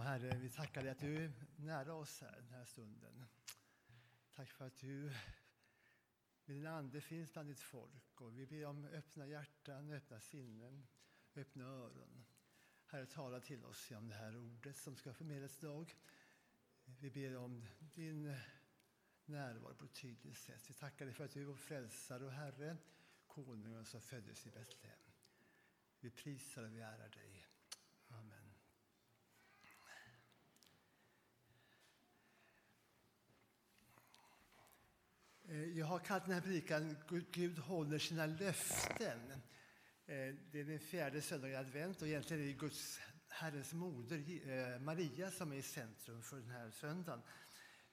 Herre, vi tackar dig att du är nära oss här den här stunden. Tack för att du med din Ande finns bland ditt folk. Och vi ber om öppna hjärtan, öppna sinnen, öppna öron. Herre, tala till oss om det här ordet som ska förmedlas idag. Vi ber om din närvaro på ett tydligt sätt. Vi tackar dig för att du är vår frälsare och Herre, konungen som föddes i Betlehem. Vi prisar och vi ärar dig. Eh, jag har kallat den här predikan Gud håller sina löften. Eh, det är den fjärde söndagen i advent och egentligen är det Guds, Herrens moder eh, Maria som är i centrum för den här söndagen.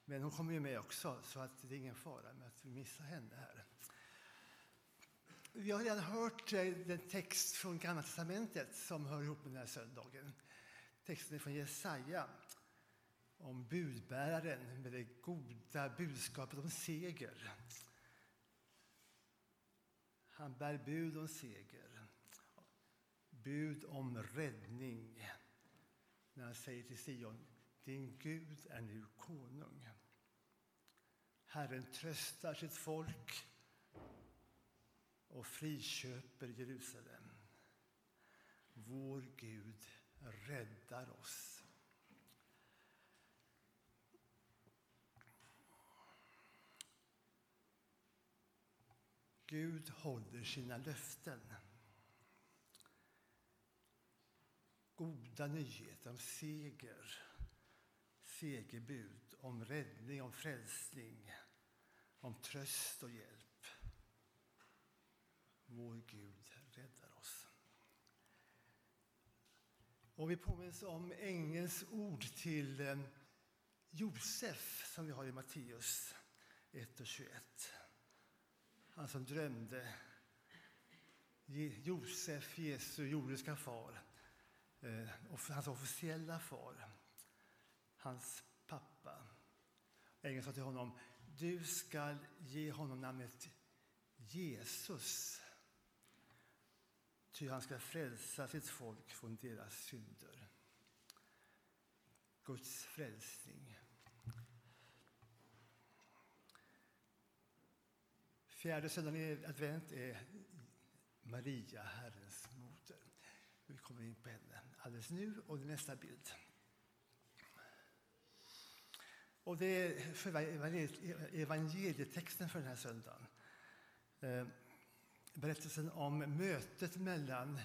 Men hon kommer ju med också, så att det är ingen fara med att vi missar henne här. Vi har redan hört den text från Gamla testamentet som hör ihop med den här söndagen. Texten är från Jesaja om budbäraren med det goda budskapet om seger. Han bär bud om seger, bud om räddning när han säger till Sion, din Gud är nu konung. Herren tröstar sitt folk och friköper Jerusalem. Vår Gud räddar oss. Gud håller sina löften. Goda nyheter om seger, segerbud, om räddning, om frälsning, om tröst och hjälp. Vår Gud räddar oss. Och vi påminns om ängelns ord till eh, Josef som vi har i Matteus 1 och 21 han som drömde, Josef, Jesu jordiska far, eh, hans officiella far, hans pappa. Ängeln sa till honom, du ska ge honom namnet Jesus, ty han ska frälsa sitt folk från deras synder. Guds frälsning. Fjärde söndagen i advent är Maria, Herrens moder. Vi kommer in på henne alldeles nu och nästa bild. Och det är själva evangelietexten för den här söndagen. Eh, berättelsen om mötet mellan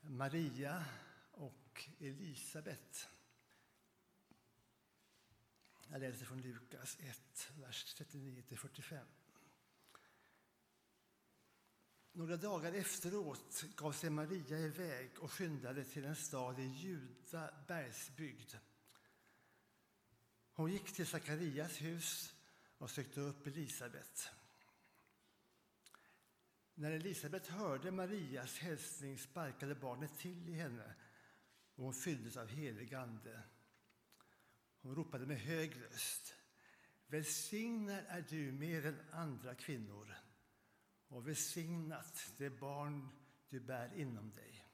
Maria och Elisabet. Jag läser från Lukas 1, vers 39-45. Några dagar efteråt gav sig Maria iväg och skyndade till en stad i Juda bergsbygd. Hon gick till Sakarias hus och sökte upp Elisabet. När Elisabet hörde Marias hälsning sparkade barnet till i henne och hon fylldes av helig ande. Hon ropade med hög röst. Välsignad är du mer än andra kvinnor och välsignat det barn du bär inom dig.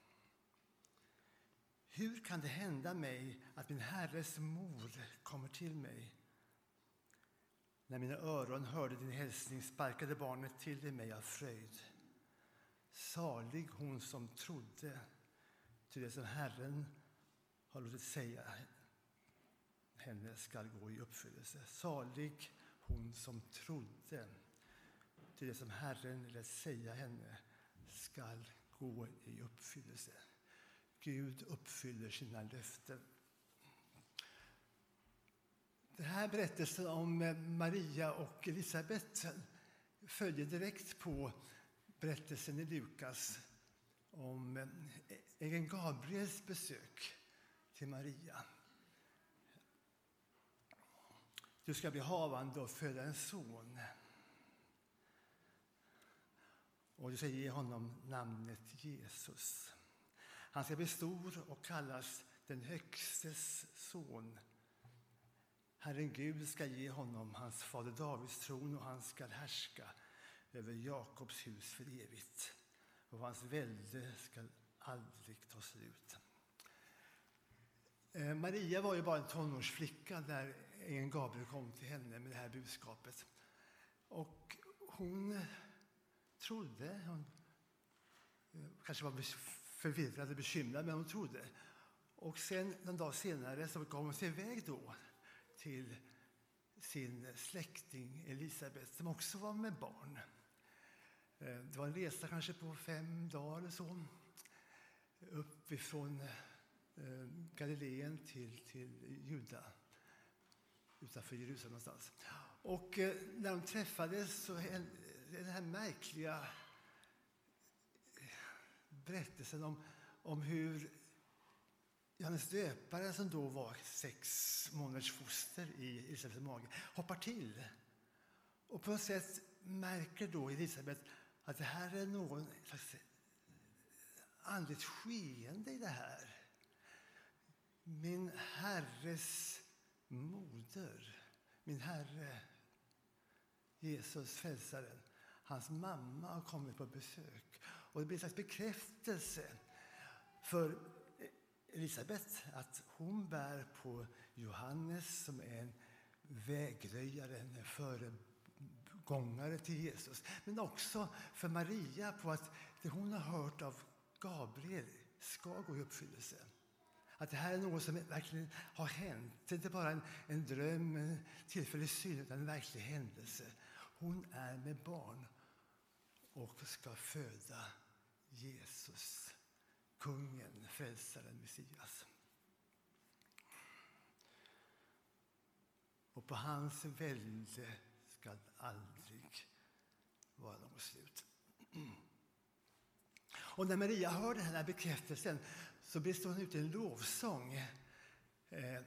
Hur kan det hända mig att min Herres mor kommer till mig? När mina öron hörde din hälsning sparkade barnet till i mig av fröjd. Salig hon som trodde, till det som Herren har låtit säga henne skall gå i uppfyllelse. Salig hon som trodde till det som Herren lät säga henne skall gå i uppfyllelse. Gud uppfyller sina löften. Den här berättelsen om Maria och Elisabet följer direkt på berättelsen i Lukas om ängeln Gabriels besök till Maria. Du ska bli havande och föda en son. Och du ska ge honom namnet Jesus. Han ska bli stor och kallas den Högstes son. Herren Gud ska ge honom hans fader Davids tron och han ska härska över Jakobs hus för evigt. Och hans välde ska aldrig ta slut. Eh, Maria var ju bara en tonårsflicka när ängeln Gabriel kom till henne med det här budskapet. Och hon trodde. Hon eh, kanske var förvirrad och bekymrad, men hon trodde. Och sen någon dag senare så gav hon sig iväg då till sin släkting Elisabet som också var med barn. Eh, det var en resa kanske på fem dagar eller så uppifrån eh, Galileen till, till Juda, utanför Jerusalem någonstans. Och när de träffades så den här märkliga eh, berättelsen om, om hur Johannes döparen, som då var sex månaders foster i Elisabets mage, hoppar till. Och på något sätt märker då Elisabet att det här är någon slags andligt skeende i det här. Min Herres moder, min Herre Jesus, frälsaren, hans mamma har kommit på besök. Och det blir en slags bekräftelse för Elisabet att hon bär på Johannes som är en vägröjare, en föregångare till Jesus. Men också för Maria på att det hon har hört av Gabriel ska gå i uppfyllelse. Att det här är något som verkligen har hänt. Det är inte bara en, en dröm, en tillfällig syn, utan en verklig händelse. Hon är med barn och ska föda Jesus, kungen, frälsaren, Messias. Och på hans välde ska aldrig vara något slut. Och när Maria hör den här bekräftelsen så brister hon ut i en lovsång eh,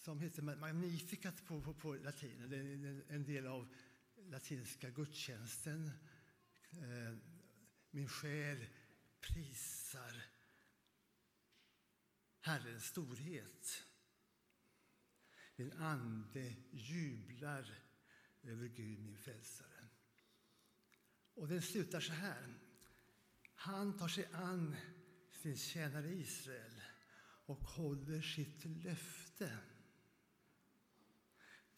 som heter Magnificat på, på, på latin. Det är en del av latinska gudstjänsten. Eh, min själ prisar Herrens storhet. Min ande jublar över Gud, min frälsare. Och den slutar så här. Han tar sig an sin tjänare Israel och håller sitt löfte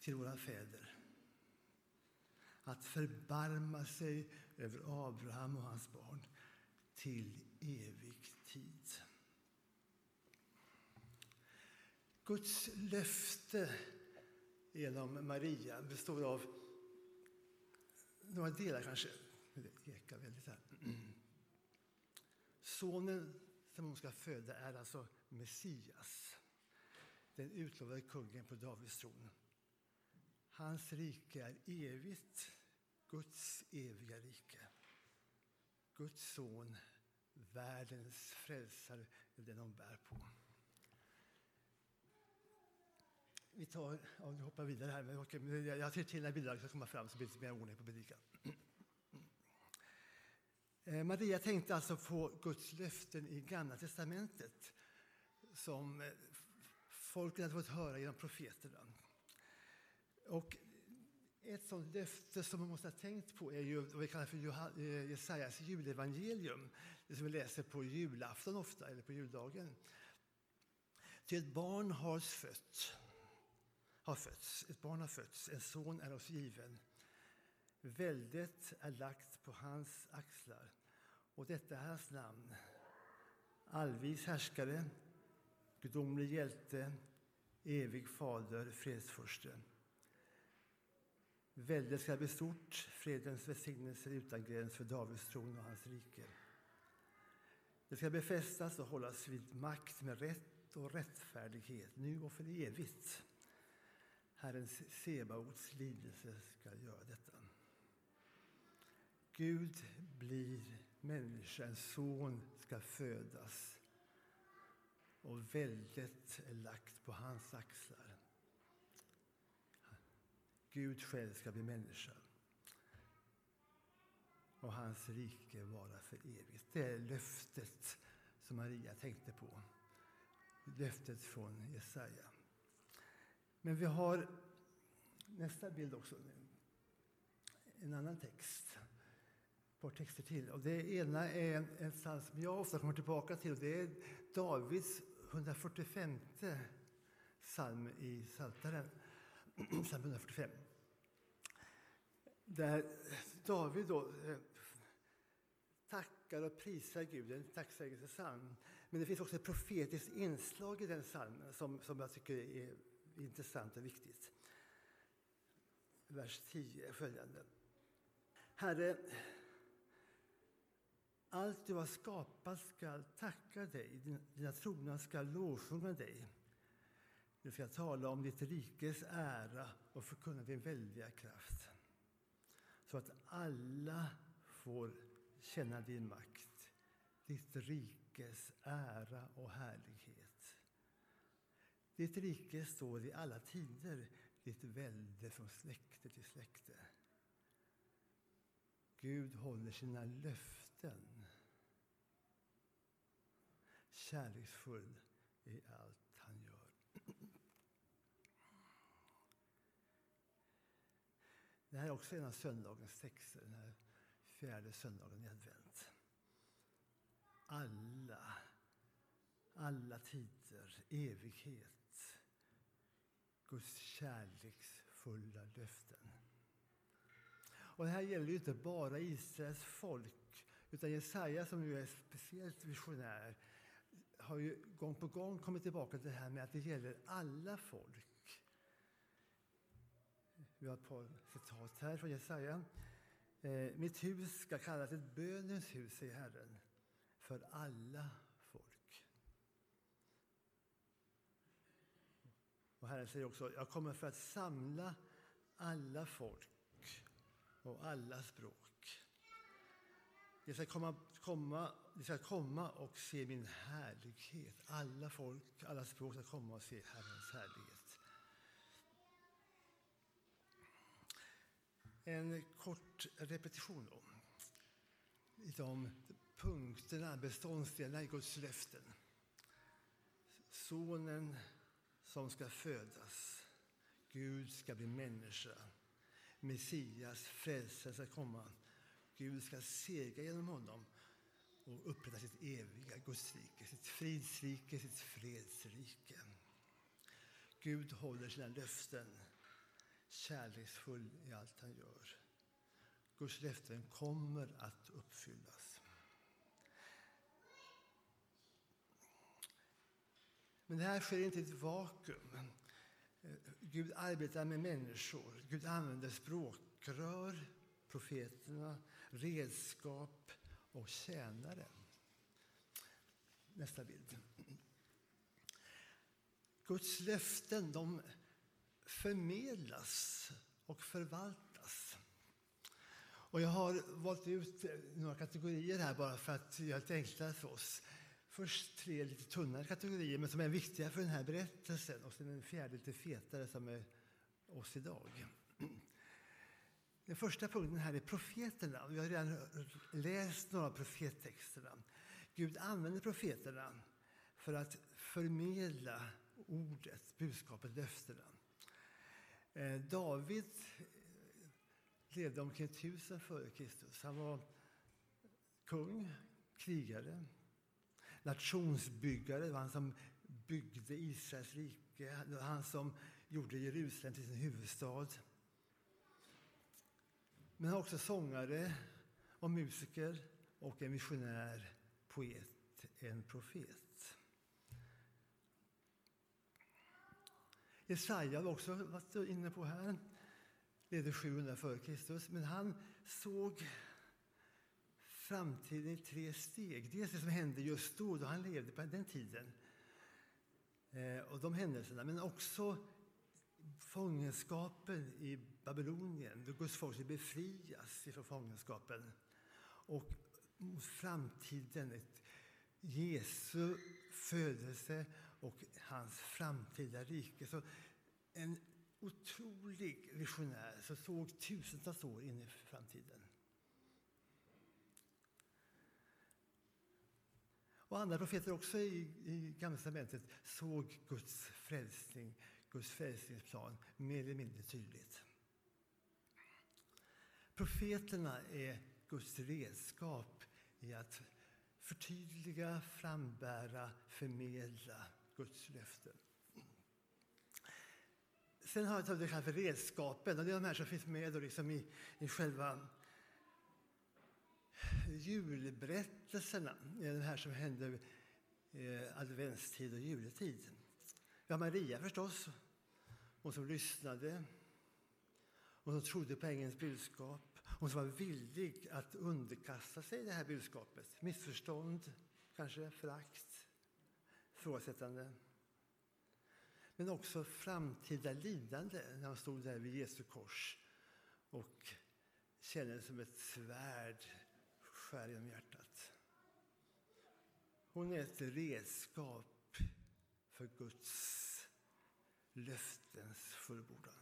till våra fäder att förbarma sig över Abraham och hans barn till evig tid. Guds löfte genom Maria består av några delar kanske. Det ekar väldigt här. Sonen som hon ska föda är alltså Messias, den utlovade kungen på Davids tron. Hans rike är evigt, Guds eviga rike. Guds son, världens frälsare, är den de bär på. Vi tar, ja, nu hoppar vidare här, men jag ser till när bilderna ska komma fram så blir det lite mer ordning på predikan. Eh, Maria tänkte alltså på Guds löften i Gamla testamentet som eh, folket hade fått höra genom profeterna. Och ett sådant löfte som man måste ha tänkt på är ju vad vi kallar för eh, Jesajas julevangelium. Det som vi läser på julafton ofta, eller på juldagen. Till ett barn har fötts, har fötts, ett barn har fötts, en son är oss given. Väldet är lagt på hans axlar och detta är hans namn. Allvis härskare, gudomlig hjälte, evig fader, fredsfurste. Väldet ska bli stort, fredens välsignelse utan gräns för Davids tron och hans rike. Det ska befästas och hållas vid makt med rätt och rättfärdighet, nu och för evigt. Herrens Sebaots lidelse ska göra detta. Gud blir människa, en son ska födas och väldet är lagt på hans axlar. Gud själv ska bli människa och hans rike vara för evigt. Det är löftet som Maria tänkte på. Löftet från Jesaja. Men vi har nästa bild också. En annan text Ett par texter till. Och det ena är en psalm som jag ofta kommer tillbaka till. Och det är Davids 145 psalm i Psaltaren, psalm 145. Där David då eh, tackar och prisar Gud, en tacksägelsesalm. Men det finns också ett profetiskt inslag i den psalmen som, som jag tycker är intressant och viktigt. Vers 10 följande. Herre, allt du har skapat skall tacka dig, dina trogna skall lovsjunga dig. Du ska tala om ditt rikes ära och förkunna din väldiga kraft så att alla får känna din makt, ditt rikes ära och härlighet. Ditt rike står i alla tider, ditt välde från släkte till släkte. Gud håller sina löften. Kärleksfull i allt han gör. Det här är också en av söndagens texter, den här fjärde söndagen i advent. Alla, alla tider, evighet. Guds kärleksfulla löften. Och det här gäller ju inte bara Israels folk, utan Jesaja som ju är speciellt visionär har ju gång på gång kommit tillbaka till det här med att det gäller alla folk. Vi har ett par citat här från Jesaja. Eh, Mitt hus ska kallas ett bönens hus, säger Herren, för alla folk. Och Herren säger också, jag kommer för att samla alla folk och alla språk. De ska komma, komma, de ska komma och se min härlighet. Alla folk, alla språk ska komma och se Herrens härlighet. En kort repetition då. I de punkterna, beståndsdelarna i Guds löften. Sonen som ska födas. Gud ska bli människa. Messias, frälsare, ska komma. Gud ska segra genom honom och upprätta sitt eviga Gudsrike, sitt fridsrike, sitt fredsrike. Gud håller sina löften kärleksfull i allt han gör. Guds löften kommer att uppfyllas. Men det här sker inte i ett vakuum. Gud arbetar med människor. Gud använder språkrör, profeterna, redskap och tjänare. Nästa bild. Guds löften de förmedlas och förvaltas. Och jag har valt ut några kategorier här bara för att göra det enklare för oss. Först tre lite tunnare kategorier, men som är viktiga för den här berättelsen. Och sen en fjärde lite fetare som är oss idag. Den första punkten här är profeterna. Vi har redan läst några av profettexterna. Gud använder profeterna för att förmedla ordet, budskapet, löftena. Eh, David eh, levde omkring 1000 före Kristus. Han var kung, krigare, nationsbyggare. Det var han som byggde Israels rike. Det var han som gjorde Jerusalem till sin huvudstad. Men han var också sångare och musiker och en missionär, poet, en profet. Jesaja var också varit inne på här. Levde 700 f.Kr. Men han såg framtiden i tre steg. Dels det som hände just då, då han levde på den tiden. Eh, och de händelserna. Men också fångenskapen i Babylonien, då Guds folk skulle befrias från fångenskapen. Och mot framtiden, Jesu födelse och hans framtida rike. Så en otrolig visionär som såg tusentals år in i framtiden. Och andra profeter också i, i Gamla testamentet såg Guds frälsning, Guds frälsningsplan mer eller mindre tydligt. Profeterna är Guds redskap i att förtydliga, frambära, förmedla Guds löften. Sen har vi det här för redskapen. Och det är de här som finns med då liksom i, i själva julberättelserna. Det är det här som händer eh, adventstid och juletid. Vi har Maria förstås, hon som lyssnade, hon som trodde på ängelns budskap, hon som var villig att underkasta sig det här budskapet. Missförstånd, kanske förakt, ifrågasättande. Men också framtida lidande när hon stod där vid Jesu kors och kände som ett svärd skär genom hjärtat. Hon är ett redskap för Guds löftens fullbordan.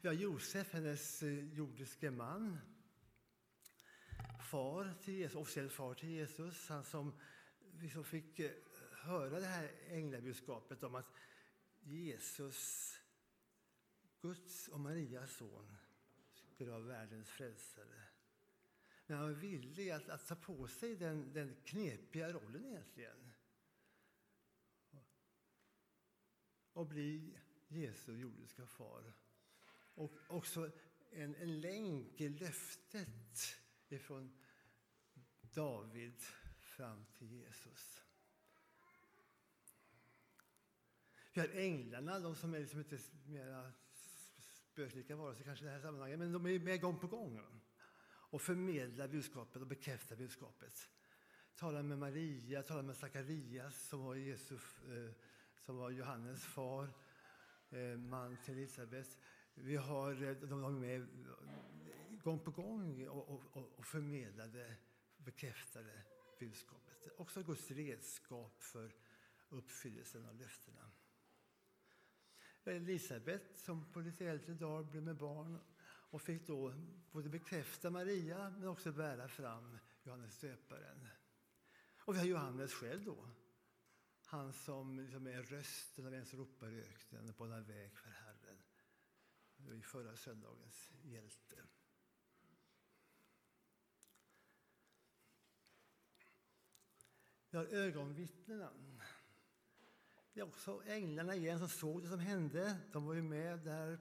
Vi har Josef, hennes eh, jordiske man. Far till Jesus, officiell far till Jesus. Han som liksom fick eh, höra det här änglabudskapet om att Jesus, Guds och Marias son, skulle vara världens frälsare. Men han var villig att, att ta på sig den, den knepiga rollen egentligen. Och bli Jesu jordiska far. Och också en, en länk i löftet ifrån David fram till Jesus. Vi har änglarna, de som är liksom inte mera spöklika varelser kanske i det här sammanhanget, men de är med gång på gång och förmedlar budskapet och bekräftar budskapet. Talar med Maria, talar med Sakarias som var, eh, som var Johannes far, eh, man till Elisabet. Vi har, eh, de var med eh, gång på gång och, och, och förmedlade, bekräftade budskapet. Också Guds redskap för uppfyllelsen av löftena. Elisabet som på lite äldre dagar blev med barn och fick då både bekräfta Maria men också bära fram Johannes döparen. Och vi har Johannes själv då. Han som liksom är rösten av en som ropar i öknen och banar väg för Herren. Det var ju förra söndagens hjälte. Vi har ögonvittnena. Det är också änglarna igen som såg det som hände. De var ju med där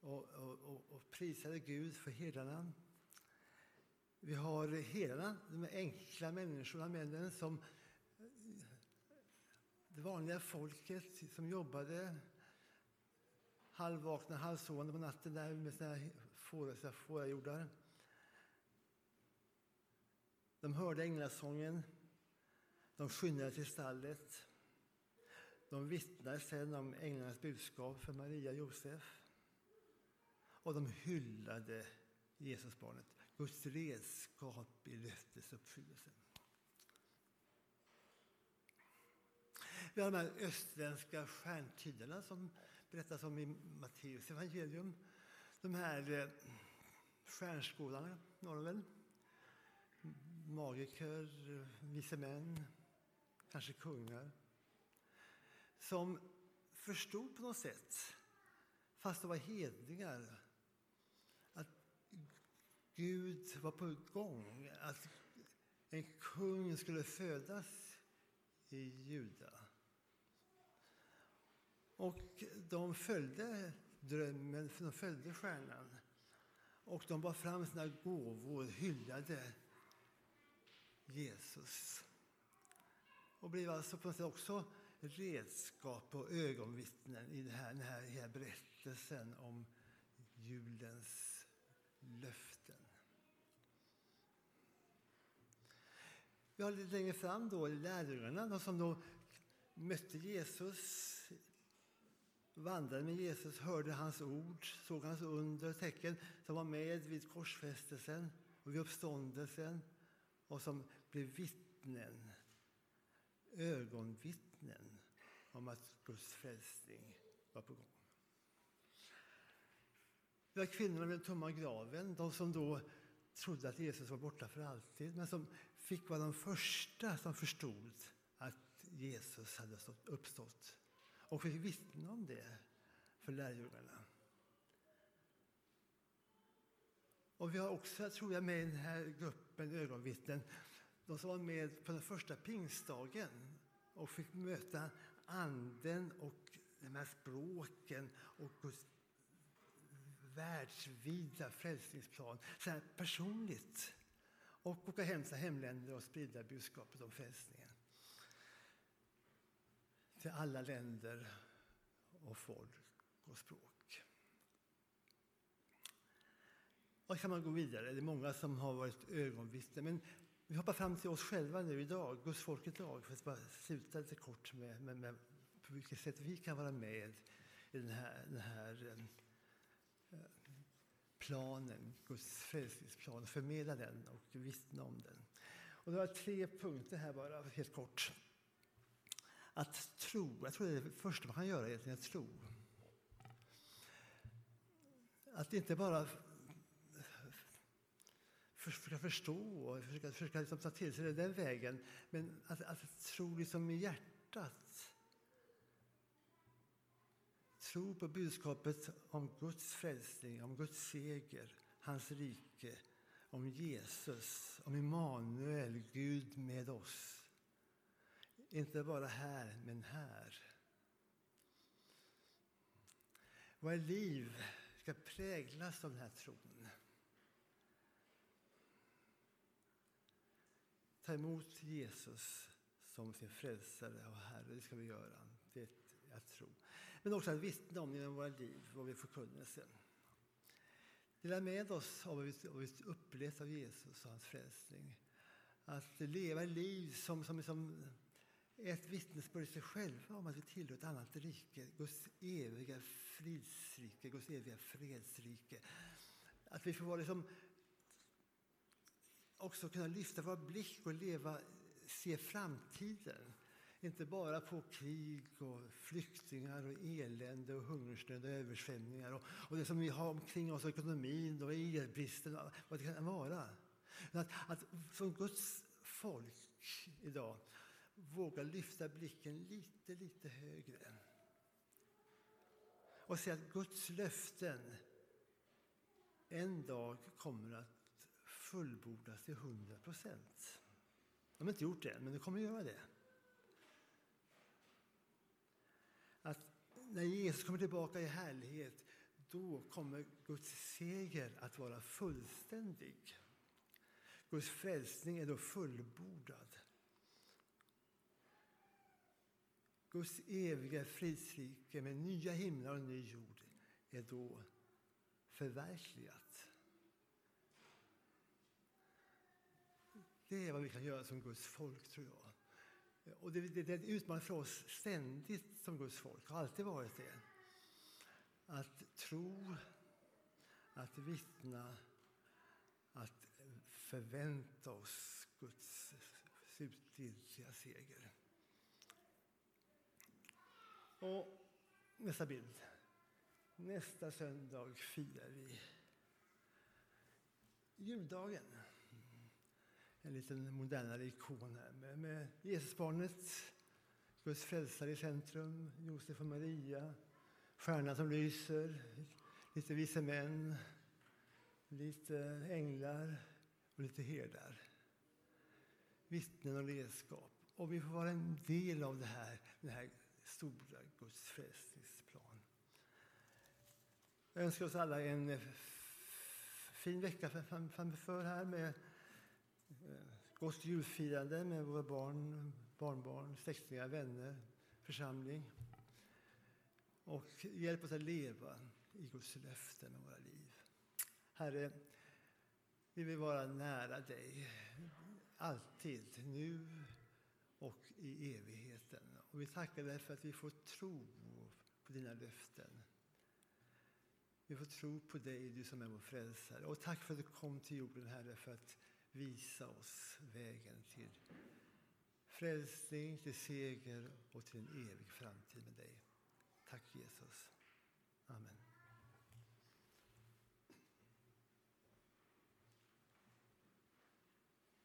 och, och, och prisade Gud för herdarna. Vi har herdarna, de enkla människorna, männen som det vanliga folket som jobbade halvvakna, halvsovande på natten där med sina fårahjordar. De hörde änglasången, de skyndade till stallet. De vittnade sen om änglarnas budskap för Maria och Josef. Och de hyllade Jesusbarnet, Guds redskap i löftesuppfyllelsen. Vi har de här östländska stjärntiderna som berättas om i Matteus evangelium. De här eh, stjärnskådarna, väl? Magiker, vise män, kanske kungar. Som förstod på något sätt, fast de var hedningar, att Gud var på gång, att en kung skulle födas i Juda. Och de följde drömmen, de följde stjärnan. Och de bar fram sina gåvor, hyllade Jesus. Och blev alltså på något sätt också redskap och ögonvittnen i den här, den här, den här berättelsen om julens löften. Vi har lite längre fram då lärjungarna, de som då mötte Jesus vandrade med Jesus, hörde hans ord, såg hans under och tecken som var med vid korsfästelsen och vid uppståndelsen och som blev vittnen, ögonvittnen om att Guds frälsning var på gång. Det var kvinnorna vid den tomma graven, de som då trodde att Jesus var borta för alltid men som fick vara de första som förstod att Jesus hade uppstått och fick vittna om det för lärjungarna. Och vi har också, tror jag, med i den här gruppen ögonvittnen de som var med på den första pingstdagen och fick möta anden och de här språken och Guds världsvida frälsningsplan så här personligt. Och åka hem till hemländer och sprida budskapet om frälsningen. Till alla länder och folk och språk. Och kan man gå vidare. Det är många som har varit ögonvittnen. Men vi hoppar fram till oss själva nu idag, Guds folk idag, för att bara sluta lite kort med, med, med på vilket sätt vi kan vara med i den här, den här eh, planen, Guds frälsningsplan, förmedla den och vittna om den. Och det var tre punkter här bara, helt kort. Att tro, jag tror det är det första man kan göra egentligen, att tro. Att inte bara försöka förstå och försöka, försöka liksom ta till sig det den vägen, men att, att tro liksom i hjärtat. Tro på budskapet om Guds frälsning, om Guds seger, hans rike, om Jesus, om Immanuel, Gud med oss. Inte bara här, men här. Våra liv ska präglas av den här tron. Ta emot Jesus som sin frälsare och Herre, det ska vi göra. Det är att tro. Men också att vittna om genom våra liv, vad vi förkunnar sen. Dela med oss av vad vi upplevt av Jesus och hans frälsning. Att leva liv som, som, liksom som ett vittnesbörd i sig själva om att vi tillhör ett annat rike, Guds eviga fridsrike, Guds eviga fredsrike. Att vi får vara liksom, också kunna lyfta vår blick och leva, se framtiden. Inte bara på krig och flyktingar och elände och hungersnöd och översvämningar och, och det som vi har omkring oss, ekonomin och elbristen och vad det kan vara. Att, att som Guds folk idag våga lyfta blicken lite, lite högre. Och se att Guds löften en dag kommer att fullbordas till hundra procent. De har inte gjort det än, men de kommer att göra det. Att när Jesus kommer tillbaka i härlighet, då kommer Guds seger att vara fullständig. Guds frälsning är då fullbordad. Guds eviga fridsrike med nya himlar och ny jord är då förverkligat. Det är vad vi kan göra som Guds folk, tror jag. Och det, det, det är en utmaning för oss ständigt som Guds folk, har alltid varit det. Att tro, att vittna, att förvänta oss Guds slutgiltiga seger. Och nästa bild. Nästa söndag firar vi juldagen. En liten modernare ikon här med, med Jesusbarnet, Guds frälsare i centrum, Josef och Maria, stjärnan som lyser, lite vise män, lite änglar och lite herdar. Vittnen och redskap. Och vi får vara en del av det här, den här stora Guds frälsningsplan. Jag önskar oss alla en eh, fin vecka framför här med Eh, gott julfirande med våra barn, barnbarn, släktingar, vänner, församling. Och hjälp oss att leva i Guds löften med våra liv. Herre, vi vill vara nära dig, alltid, nu och i evigheten. Och vi tackar dig för att vi får tro på dina löften. Vi får tro på dig, du som är vår frälsare. Och tack för att du kom till jorden, Herre, för att visa oss vägen till frälsning, till seger och till en evig framtid med dig. Tack Jesus. Amen.